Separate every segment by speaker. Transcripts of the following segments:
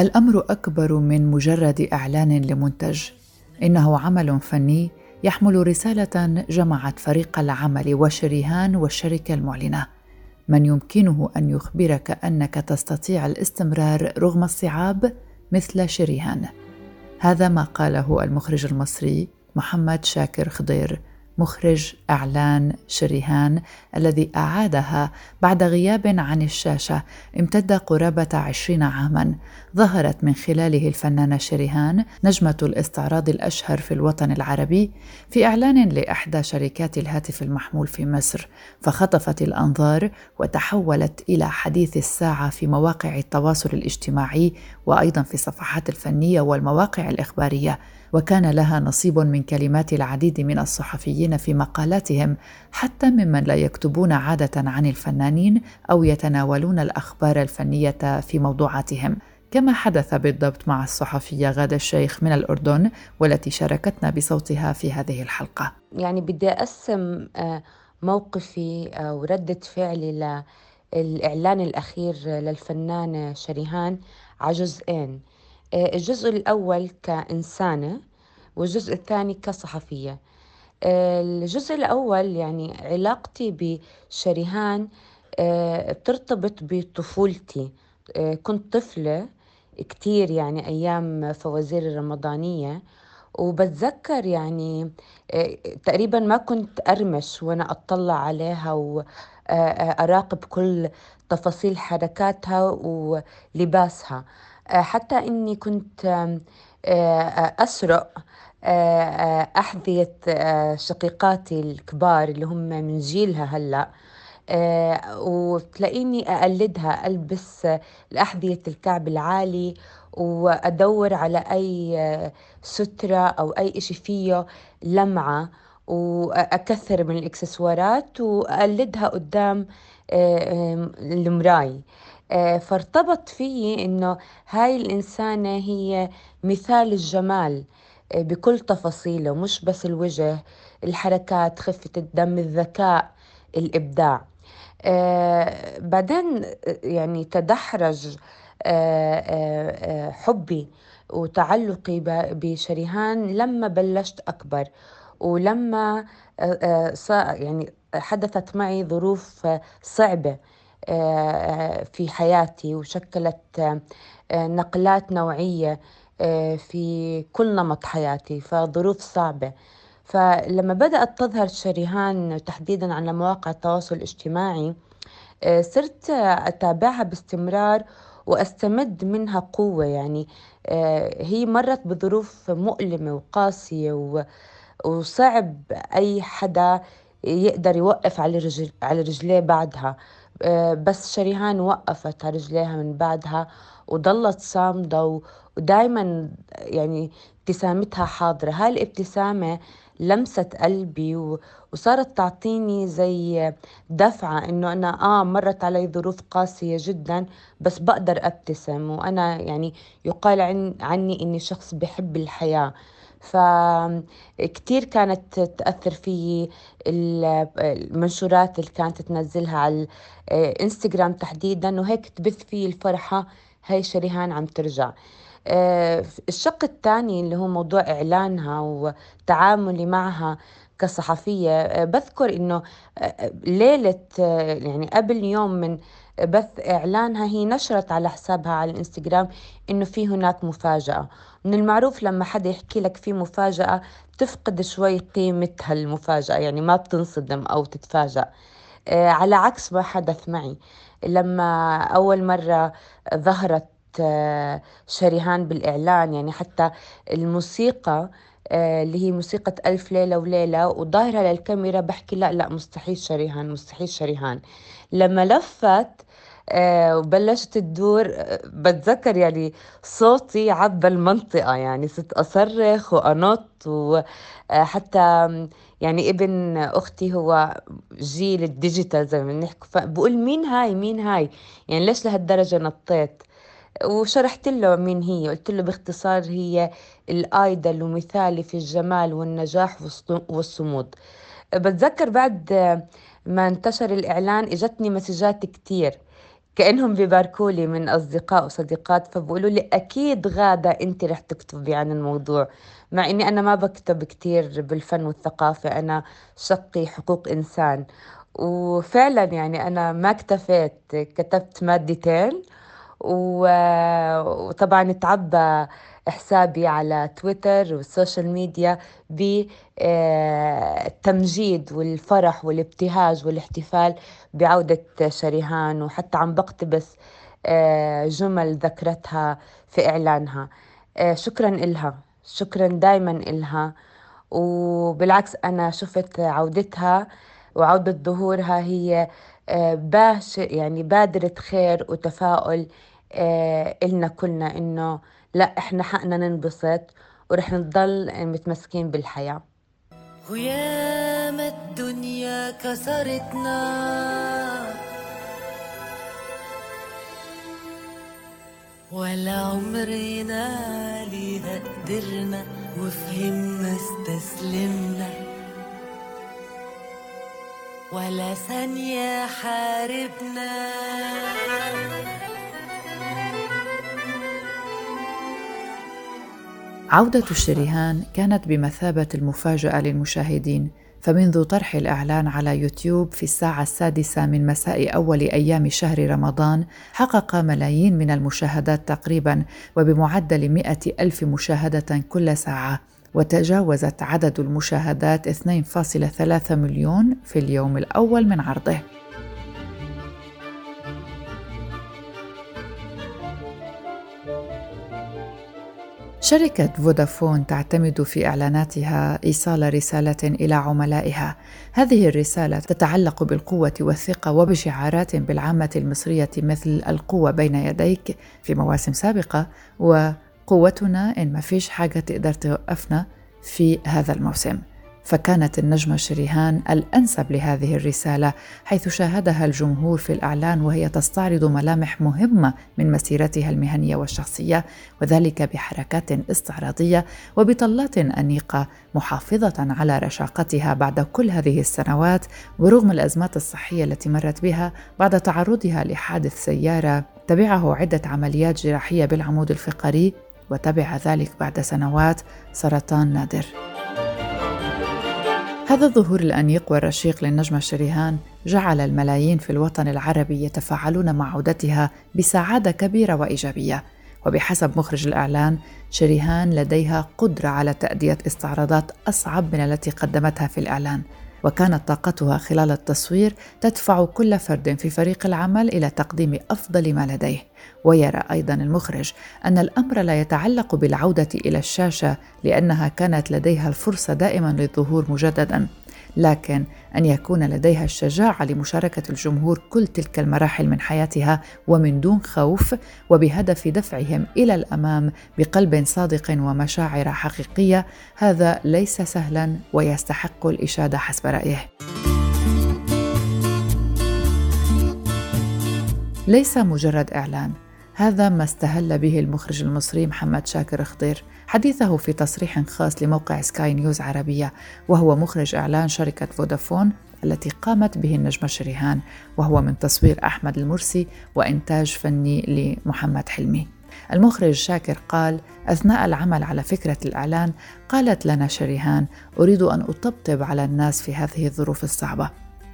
Speaker 1: الأمر أكبر من مجرد إعلان لمنتج. إنه عمل فني يحمل رسالة جمعت فريق العمل وشريهان والشركة المعلنة. من يمكنه أن يخبرك أنك تستطيع الاستمرار رغم الصعاب مثل شريهان. هذا ما قاله المخرج المصري محمد شاكر خضير. مخرج أعلان شريهان الذي أعادها بعد غياب عن الشاشة امتد قرابة عشرين عاما. ظهرت من خلاله الفنانة شريهان نجمة الاستعراض الأشهر في الوطن العربي في إعلان لإحدى شركات الهاتف المحمول في مصر فخطفت الأنظار وتحولت إلى حديث الساعة في مواقع التواصل الاجتماعي وأيضا في الصفحات الفنية والمواقع الإخبارية. وكان لها نصيب من كلمات العديد من الصحفيين في مقالاتهم حتى ممن لا يكتبون عادة عن الفنانين أو يتناولون الأخبار الفنية في موضوعاتهم كما حدث بالضبط مع الصحفية غادة الشيخ من الأردن والتي شاركتنا بصوتها في هذه الحلقة.
Speaker 2: يعني بدي أقسم آه، موقفي وردة فعلي للإعلان الأخير للفنانة شريهان على جزئين آه، الجزء الأول كإنسانة والجزء الثاني كصحفية. آه، الجزء الأول يعني علاقتي بشريهان آه، بترتبط بطفولتي. كنت طفلة كتير يعني أيام فوازير الرمضانية وبتذكر يعني تقريبا ما كنت أرمش وأنا أطلع عليها وأراقب كل تفاصيل حركاتها ولباسها. آه، حتى إني كنت آه، آه، أسرق أحذية شقيقاتي الكبار اللي هم من جيلها هلأ. وتلاقيني أقلدها ألبس الأحذية الكعب العالي وأدور على أي سترة أو أي إشي فيه لمعة وأكثر من الإكسسوارات وأقلدها قدام المراي. آه، فارتبط فيي إنه هاي الإنسانة هي مثال الجمال آه، بكل تفاصيله مش بس الوجه الحركات خفة الدم الذكاء الإبداع. آه، بعدين يعني تدحرج حبي وتعلقي بشريهان لما بلشت أكبر. ولما يعني حدثت معي ظروف صعبة آه، في حياتي وشكلت آه، نقلات نوعية آه، في كل نمط حياتي فظروف صعبة. فلما بدأت تظهر شريهان تحديدا على مواقع التواصل الاجتماعي صرت أتابعها باستمرار وأستمد منها قوة يعني هي مرت بظروف مؤلمة وقاسية وصعب أي حدا يقدر يوقف على رجل على رجليه بعدها. آه، بس شريهان وقفت على رجليها من بعدها وضلت صامدة ودائما يعني ابتسامتها حاضرة. هاي الابتسامة لمست قلبي وصارت تعطيني زي دفعة إنه أنا آه مرت علي ظروف قاسية جدا بس بقدر أبتسم. وأنا يعني يقال عن عني إني شخص بحب الحياة. فكتير كانت تأثر في المنشورات اللي كانت تنزلها على الإنستغرام تحديدا وهيك تبث في الفرحة هاي شريهان عم ترجع. آه، الشق الثاني اللي هو موضوع إعلانها وتعاملي معها كصحفية آه، بذكر إنه آه، ليلة يعني قبل يوم من بث إعلانها هي نشرت على حسابها على الإنستغرام إنه في هناك مفاجأة. من المعروف لما حدا يحكي لك في مفاجأة تفقد شوي قيمة هالمفاجأة يعني ما بتنصدم أو تتفاجأ. آه، على عكس ما حدث معي. لما أول مرة ظهرت آه، شريهان بالإعلان يعني حتى الموسيقى آه، اللي هي موسيقى ألف ليلة وليلة وظاهرة للكاميرا بحكي لا لا مستحيل شريهان مستحيل شريهان. لما لفت وبلشت تدور آه بتذكر يعني صوتي عبى المنطقة يعني صرت أصرخ وأنط وحتى آه، يعني ابن أختي هو جيل ال digital زي ما بنحكي فبقول مين هاي مين هاي؟ يعني ليش لهالدرجة نطيت؟ وشرحت له مين هي قلت له باختصار هي الأيدل ومثالي في الجمال والنجاح والصمود. بتذكر بعد ما انتشر الإعلان إجتني مسجات كتير. كأنهم بيباركوا لي من أصدقاء وصديقات فبقولوا لي أكيد غادة أنت رح تكتبي عن الموضوع مع إني أنا ما بكتب كتير بالفن والثقافة أنا شقي حقوق إنسان. وفعلا يعني أنا ما اكتفيت كتبت مادتين وطبعا تعبّى حسابي على تويتر والسوشيال ميديا بالتمجيد والفرح والابتهاج والاحتفال بعودة شريهان وحتى عم بقتبس آه، جمل ذكرتها في إعلانها. آه، شكرا إلها. شكرا دايما إلها. وبالعكس أنا شفت عودتها وعودة ظهورها هي آه، باش يعني بادرة خير وتفاؤل إلنا كلنا إنه لا إحنا حقنا ننبسط ورح نضل متمسكين بالحياة.
Speaker 3: وياما الدنيا كسرتنا. ولا عمرنا ليها قدرنا وفهمنا استسلمنا. ولا ثانية حاربنا.
Speaker 1: عودة الشريهان كانت بمثابة المفاجأة للمشاهدين فمنذ طرح الإعلان على يوتيوب في الساعة السادسة من مساء أول أيام شهر رمضان حقق ملايين من المشاهدات تقريبا وبمعدل مئة ألف مشاهدة كل ساعة وتجاوزت عدد المشاهدات 2.3 مليون في اليوم الأول من عرضه. شركة فودافون تعتمد في إعلاناتها إيصال رسالة إلى عملائها. هذه الرسالة تتعلق بالقوة والثقة وبشعارات بالعامة المصرية مثل القوة بين يديك في مواسم سابقة وقوتنا إن ما فيش حاجة تقدر توقفنا في هذا الموسم. فكانت النجمة شريهان الأنسب لهذه الرسالة حيث شاهدها الجمهور في الإعلان وهي تستعرض ملامح مهمة من مسيرتها المهنية والشخصية وذلك بحركات استعراضية وبطلات أنيقة محافظة على رشاقتها بعد كل هذه السنوات ورغم الأزمات الصحية التي مرت بها بعد تعرضها لحادث سيارة تبعه عدة عمليات جراحية بالعمود الفقري وتبع ذلك بعد سنوات سرطان نادر. هذا الظهور الأنيق والرشيق للنجمة شريهان جعل الملايين في الوطن العربي يتفاعلون مع عودتها بسعادة كبيرة وإيجابية. وبحسب مخرج الإعلان شريهان لديها قدرة على تأدية استعراضات أصعب من التي قدمتها في الإعلان. وكانت طاقتها خلال التصوير تدفع كل فرد في فريق العمل إلى تقديم أفضل ما لديه. ويرى أيضا المخرج أن الأمر لا يتعلق بالعودة إلى الشاشة لأنها كانت لديها الفرصة دائما للظهور مجددا لكن أن يكون لديها الشجاعة لمشاركة الجمهور كل تلك المراحل من حياتها ومن دون خوف وبهدف دفعهم إلى الأمام بقلب صادق ومشاعر حقيقية هذا ليس سهلا ويستحق الإشادة حسب رأيه. ليس مجرد إعلان هذا ما استهل به المخرج المصري محمد شاكر خضير حديثه في تصريح خاص لموقع سكاي نيوز عربية وهو مخرج إعلان شركة فودافون التي قامت به النجمة شريهان وهو من تصوير أحمد المرسي وإنتاج فني لمحمد حلمي. المخرج شاكر قال أثناء العمل على فكرة الإعلان قالت لنا شريهان أريد أن أطبطب على الناس في هذه الظروف الصعبة.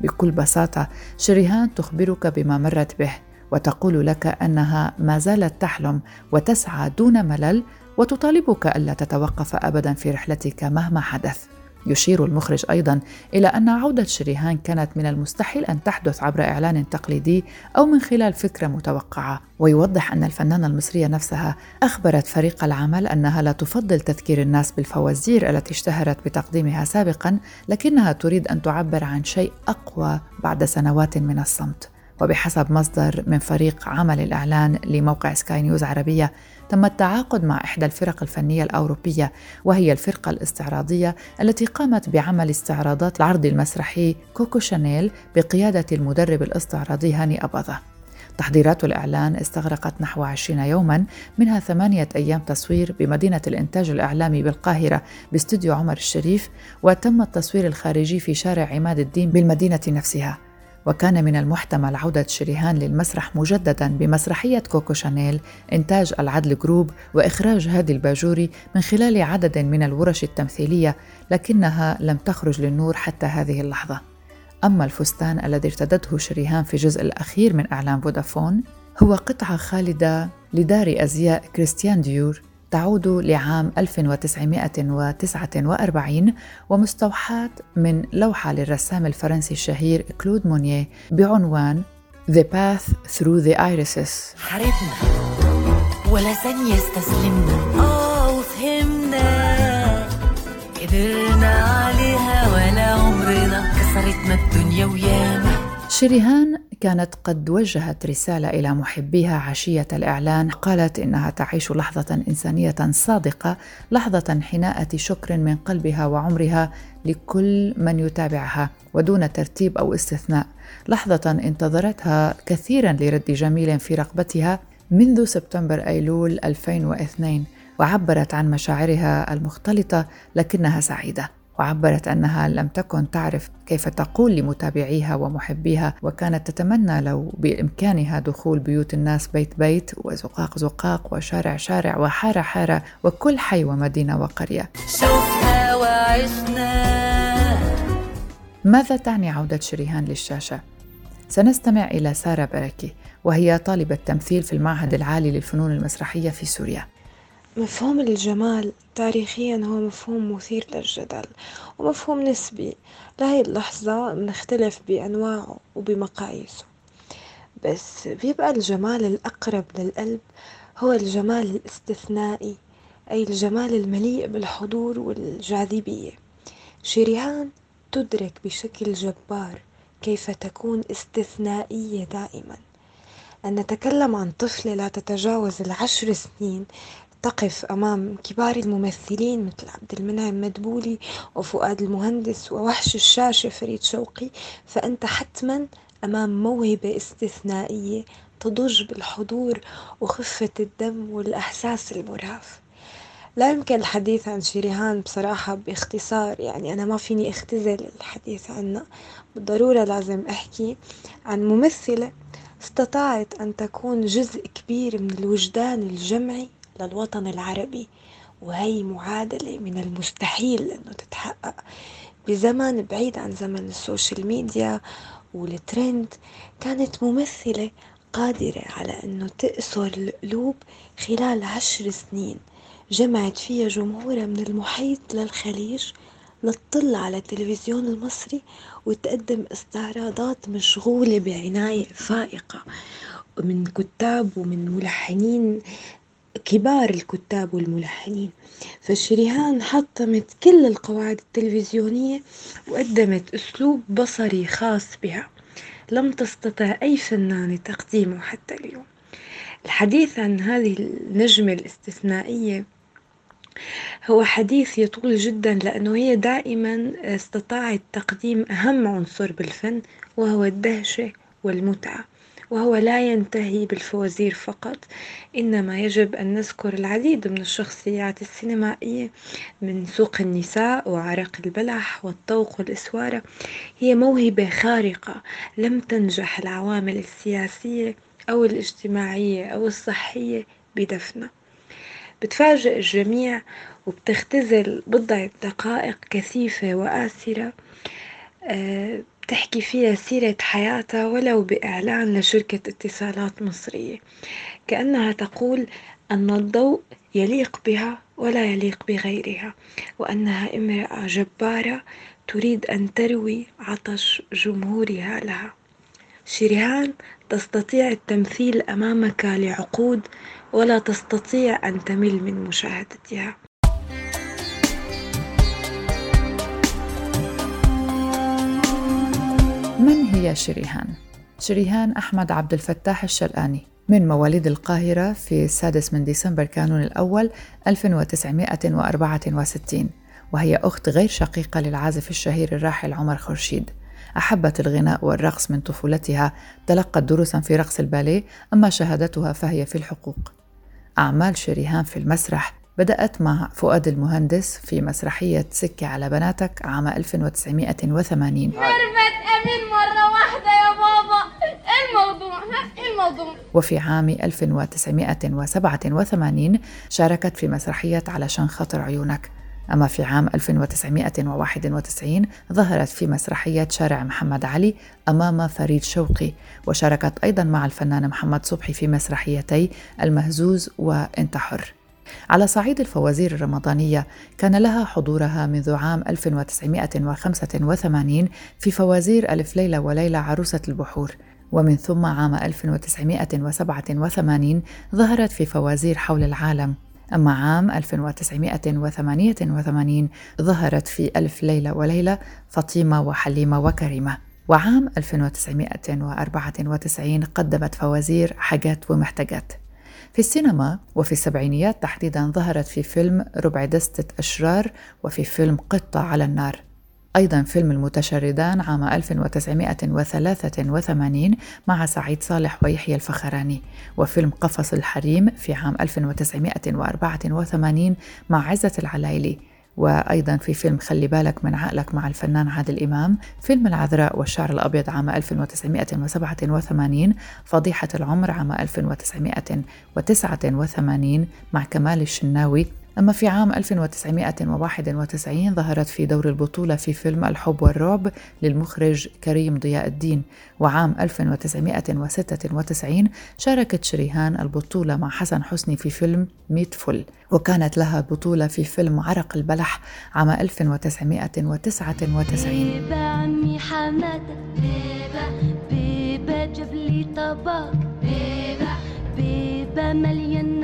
Speaker 1: بكل بساطة شريهان تخبرك بما مرت به وتقول لك أنها ما زالت تحلم وتسعى دون ملل وتطالبك ألا تتوقف ابدا في رحلتك مهما حدث. يشير المخرج أيضا إلى أن عودة شريهان كانت من المستحيل أن تحدث عبر إعلان تقليدي أو من خلال فكرة متوقعة ويوضح أن الفنانة المصرية نفسها أخبرت فريق العمل أنها لا تفضل تذكير الناس بالفوازير التي اشتهرت بتقديمها سابقا لكنها تريد أن تعبر عن شيء أقوى بعد سنوات من الصمت. وبحسب مصدر من فريق عمل الإعلان لموقع سكاي نيوز عربية تم التعاقد مع إحدى الفرق الفنية الأوروبية وهي الفرقة الاستعراضية التي قامت بعمل استعراضات العرض المسرحي كوكو شانيل بقيادة المدرب الاستعراضي هاني أباظة. تحضيرات الإعلان استغرقت نحو عشرين يوما منها ثمانية أيام تصوير بمدينة الإنتاج الإعلامي بالقاهرة باستوديو عمر الشريف وتم التصوير الخارجي في شارع عماد الدين بالمدينة نفسها. وكان من المحتمل عودة شريهان للمسرح مجددا بمسرحية كوكو شانيل إنتاج العدل group وإخراج هادي الباجوري من خلال عدد من الورش التمثيلية لكنها لم تخرج للنور حتى هذه اللحظة. أما الفستان الذي ارتدته شريهان في الجزء الأخير من إعلان فودافون هو قطعة خالدة لدار أزياء كريستيان ديور. تعود لعام 1949 ومستوحاة من لوحة للرسام الفرنسي الشهير كلود مونيه بعنوان The Path Through the Irises.
Speaker 3: حاربنا ولا ثانية استسلمنا آه وفهمنا قدرنا عليها ولا عمرنا. كسرتنا
Speaker 1: شريهان كانت قد وجهت رسالة إلى محبيها عشية الإعلان قالت إنها تعيش لحظة إنسانية صادقة لحظة حناءة شكر من قلبها وعمرها لكل من يتابعها ودون ترتيب أو استثناء. لحظة انتظرتها كثيرا لرد جميل في رقبتها منذ سبتمبر أيلول 2002 وعبرت عن مشاعرها المختلطة لكنها سعيدة. وعبرت أنها لم تكن تعرف كيف تقول لمتابعيها ومحبيها وكانت تتمنى لو بإمكانها دخول بيوت الناس بيت بيت وزقاق زقاق وشارع شارع وحارة حارة وكل حي ومدينة وقرية.
Speaker 3: شوفها وعشنا
Speaker 1: ماذا تعني عودة شريهان للشاشة؟ سنستمع إلى سارة بركي وهي طالبة تمثيل في المعهد العالي للفنون المسرحية في سوريا.
Speaker 4: مفهوم الجمال تاريخيا هو مفهوم مثير للجدل ومفهوم نسبي. لهي اللحظة بنختلف بأنواعه وبمقاييسه. بس بيبقى الجمال الأقرب للقلب هو الجمال الاستثنائي أي الجمال المليء بالحضور والجاذبية. شريهان تدرك بشكل جبار كيف تكون استثنائية دائما. أن نتكلم عن طفلة لا تتجاوز العشر سنين تقف أمام كبار الممثلين مثل عبد المنعم مدبولي وفؤاد المهندس ووحش الشاشة فريد شوقي فأنت حتما أمام موهبة استثنائية تضج بالحضور وخفة الدم والإحساس المرهف. لا يمكن الحديث عن شريهان بصراحة باختصار يعني أنا ما فيني أختزل الحديث عنها بالضرورة لازم أحكي عن ممثلة استطاعت أن تكون جزء كبير من الوجدان الجمعي للوطن العربي وهي معادلة من المستحيل أنه تتحقق. بزمن بعيد عن زمن السوشيال ميديا والترند كانت ممثلة قادرة على أنه تأسر القلوب خلال عشر سنين. جمعت فيها جمهورها من المحيط للخليج لتطل على التلفزيون المصري وتقدم استعراضات مشغولة بعناية فائقة من كتاب ومن ملحنين كبار الكتاب والملحنين. فشريهان حطمت كل القواعد التلفزيونية وقدمت أسلوب بصري خاص بها. لم تستطع أي فنانة تقديمه حتى اليوم. الحديث عن هذه النجمة الاستثنائية هو حديث يطول جدا لأنه هي دائما استطاعت تقديم أهم عنصر بالفن وهو الدهشة والمتعة. وهو لا ينتهي بالفوازير فقط إنما يجب أن نذكر العديد من الشخصيات السينمائية من سوق النساء وعرق البلح والطوق والإسوارة هي موهبة خارقة لم تنجح العوامل السياسية أو الاجتماعية أو الصحية بدفنها بتفاجئ الجميع وبتختزل بضعة دقائق كثيفة وآسرة. آه، تحكي فيها سيرة حياتها ولو بإعلان لشركة اتصالات مصرية. كأنها تقول أن الضوء يليق بها ولا يليق بغيرها وأنها امرأة جبارة تريد أن تروي عطش جمهورها لها. شريهان تستطيع التمثيل أمامك لعقود ولا تستطيع أن تمل من مشاهدتها.
Speaker 1: شريهان؟ شريهان أحمد عبد الفتاح الشلآني من مواليد القاهرة في السادس من ديسمبر كانون الأول 1964 وهي أخت غير شقيقة للعازف الشهير الراحل عمر خورشيد. أحبت الغناء والرقص من طفولتها تلقت دروسا في رقص الباليه أما شهادتها فهي في الحقوق. أعمال شريهان في المسرح بدأت مع فؤاد المهندس في مسرحية سكة على بناتك عام 1980
Speaker 5: ميرفت أمين مرة الموضوع إيه الموضوع.
Speaker 1: وفي عام 1987 شاركت في مسرحية علشان خاطر عيونك. أما في عام 1991 ظهرت في مسرحية شارع محمد علي أمام فريد شوقي وشاركت أيضا مع الفنان محمد صبحي في مسرحيتي المهزوز وانت حر على صعيد الفوازير الرمضانية كان لها حضورها منذ عام 1985 في فوازير ألف ليلة وليلة عروسة البحور. ومن ثم عام 1987 ظهرت في فوازير حول العالم. أما عام 1988 ظهرت في ألف ليلة وليلة فاطمة وحليمة وكريمة. وعام 1994 قدمت فوازير حاجات ومحتاجات. في السينما وفي السبعينيات تحديدا ظهرت في فيلم ربع دستة أشرار وفي فيلم قطة على النار. أيضا فيلم المتشردان عام 1983 مع سعيد صالح ويحيى الفخراني وفيلم قفص الحريم في عام 1984 مع عزة العلايلي وأيضا في فيلم خلي بالك من عقلك مع الفنان عادل إمام فيلم العذراء والشعر الأبيض عام 1987 فضيحة العمر عام 1989 مع كمال الشناوي أما في عام 1991 ظهرت في دور البطولة في فيلم الحب والرعب للمخرج كريم ضياء الدين. وعام 1996 شاركت شريهان البطولة مع حسن حسني في فيلم ميت فل. وكانت لها بطولة في فيلم عرق البلح عام 1999
Speaker 6: بيبة عمي حمادة بيبة بيبة جاب لي طبق بيبة بيبة مليان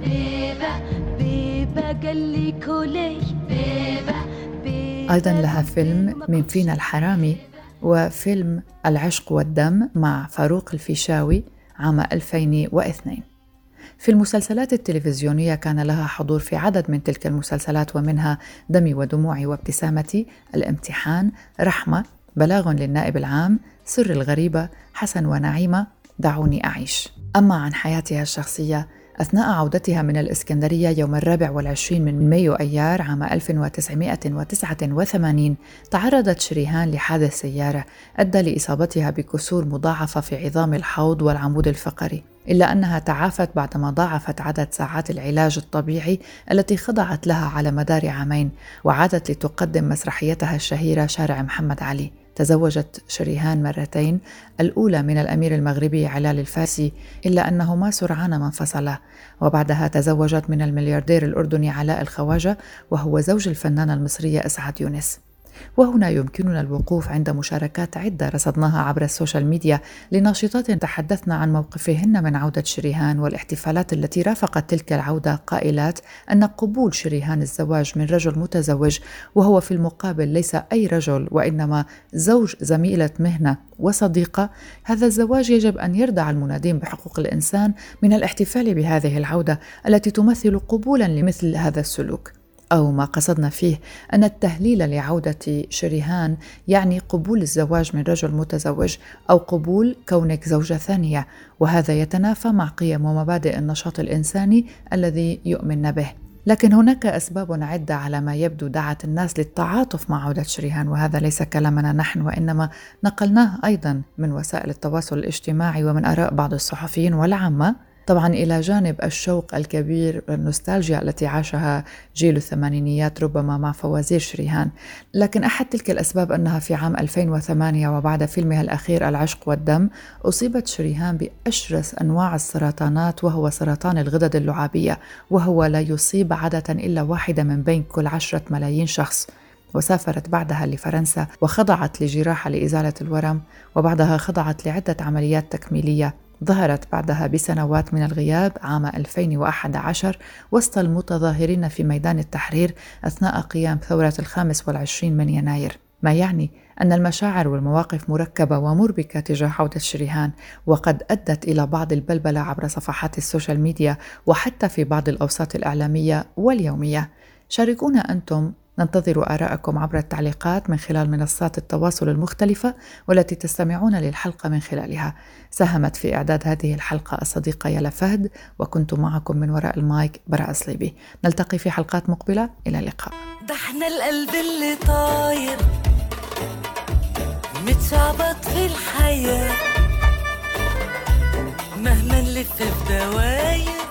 Speaker 6: بيبة
Speaker 1: أيضا لها فيلم من فينا الحرامي وفيلم العشق والدم مع فاروق الفيشاوي عام 2002 في المسلسلات التلفزيونية كان لها حضور في عدد من تلك المسلسلات ومنها دمي ودموعي وابتسامتي الامتحان رحمة بلاغ للنائب العام سر الغريبة حسن ونعيمة دعوني أعيش. أما عن حياتها الشخصية أثناء عودتها من الإسكندرية يوم الرابع والعشرين من مايو أيار عام 1989 تعرضت شريهان لحادث سيارة أدى لإصابتها بكسور مضاعفة في عظام الحوض والعمود الفقري إلا أنها تعافت بعدما ضاعفت عدد ساعات العلاج الطبيعي التي خضعت لها على مدار عامين وعادت لتقدم مسرحيتها الشهيرة شارع محمد علي. تزوجت شريهان مرتين الأولى من الأمير المغربي علال الفارسي إلا أنهما سرعان ما انفصلا. وبعدها تزوجت من الملياردير الأردني علاء الخواجة وهو زوج الفنانة المصرية إسعاد يونس. وهنا يمكننا الوقوف عند مشاركات عدة رصدناها عبر السوشيال ميديا لناشطات تحدثن عن موقفهن من عودة شريهان والاحتفالات التي رافقت تلك العودة قائلات أن قبول شريهان الزواج من رجل متزوج وهو في المقابل ليس أي رجل وإنما زوج زميلة مهنة وصديقة. هذا الزواج يجب أن يردع المنادين بحقوق الإنسان من الاحتفال بهذه العودة التي تمثل قبولا لمثل هذا السلوك. أو ما قصدنا فيه أن التهليل لعودة شريهان يعني قبول الزواج من رجل متزوج أو قبول كونك زوجة ثانية وهذا يتنافى مع قيم ومبادئ النشاط الإنساني الذي يؤمن به. لكن هناك أسباب عدة على ما يبدو دعت الناس للتعاطف مع عودة شريهان وهذا ليس كلامنا نحن وإنما نقلناه أيضا من وسائل التواصل الاجتماعي ومن آراء بعض الصحفيين والعامة. طبعا إلى جانب الشوق الكبير والنوستالجيا التي عاشها جيل الثمانينيات ربما مع فوازير شريهان. لكن أحد تلك الأسباب أنها في عام 2008 وبعد فيلمها الأخير العشق والدم أصيبت شريهان بأشرس أنواع السرطانات وهو سرطان الغدد اللعابية وهو لا يصيب عادة إلا واحدة من بين كل عشرة ملايين شخص. وسافرت بعدها لفرنسا وخضعت لجراحة لإزالة الورم وبعدها خضعت لعدة عمليات تكميلية ظهرت بعدها بسنوات من الغياب عام 2011 وسط المتظاهرين في ميدان التحرير أثناء قيام ثورة الخامس والعشرين من يناير. ما يعني أن المشاعر والمواقف مركبة ومربكة تجاه عودة شريهان وقد أدت إلى بعض البلبلة عبر صفحات السوشيال ميديا وحتى في بعض الأوساط الإعلامية واليومية. شاركونا أنتم ننتظر آراءكم عبر التعليقات من خلال منصات التواصل المختلفة والتي تستمعون للحلقة من خلالها. ساهمت في إعداد هذه الحلقة الصديقة يارا فهد وكنت معكم من وراء المايك براء صليبي. نلتقي في حلقات مقبلة إلى اللقاء.
Speaker 3: ده إحنا القلب اللي طاير متشعبط في الحياة ما نلف في دواير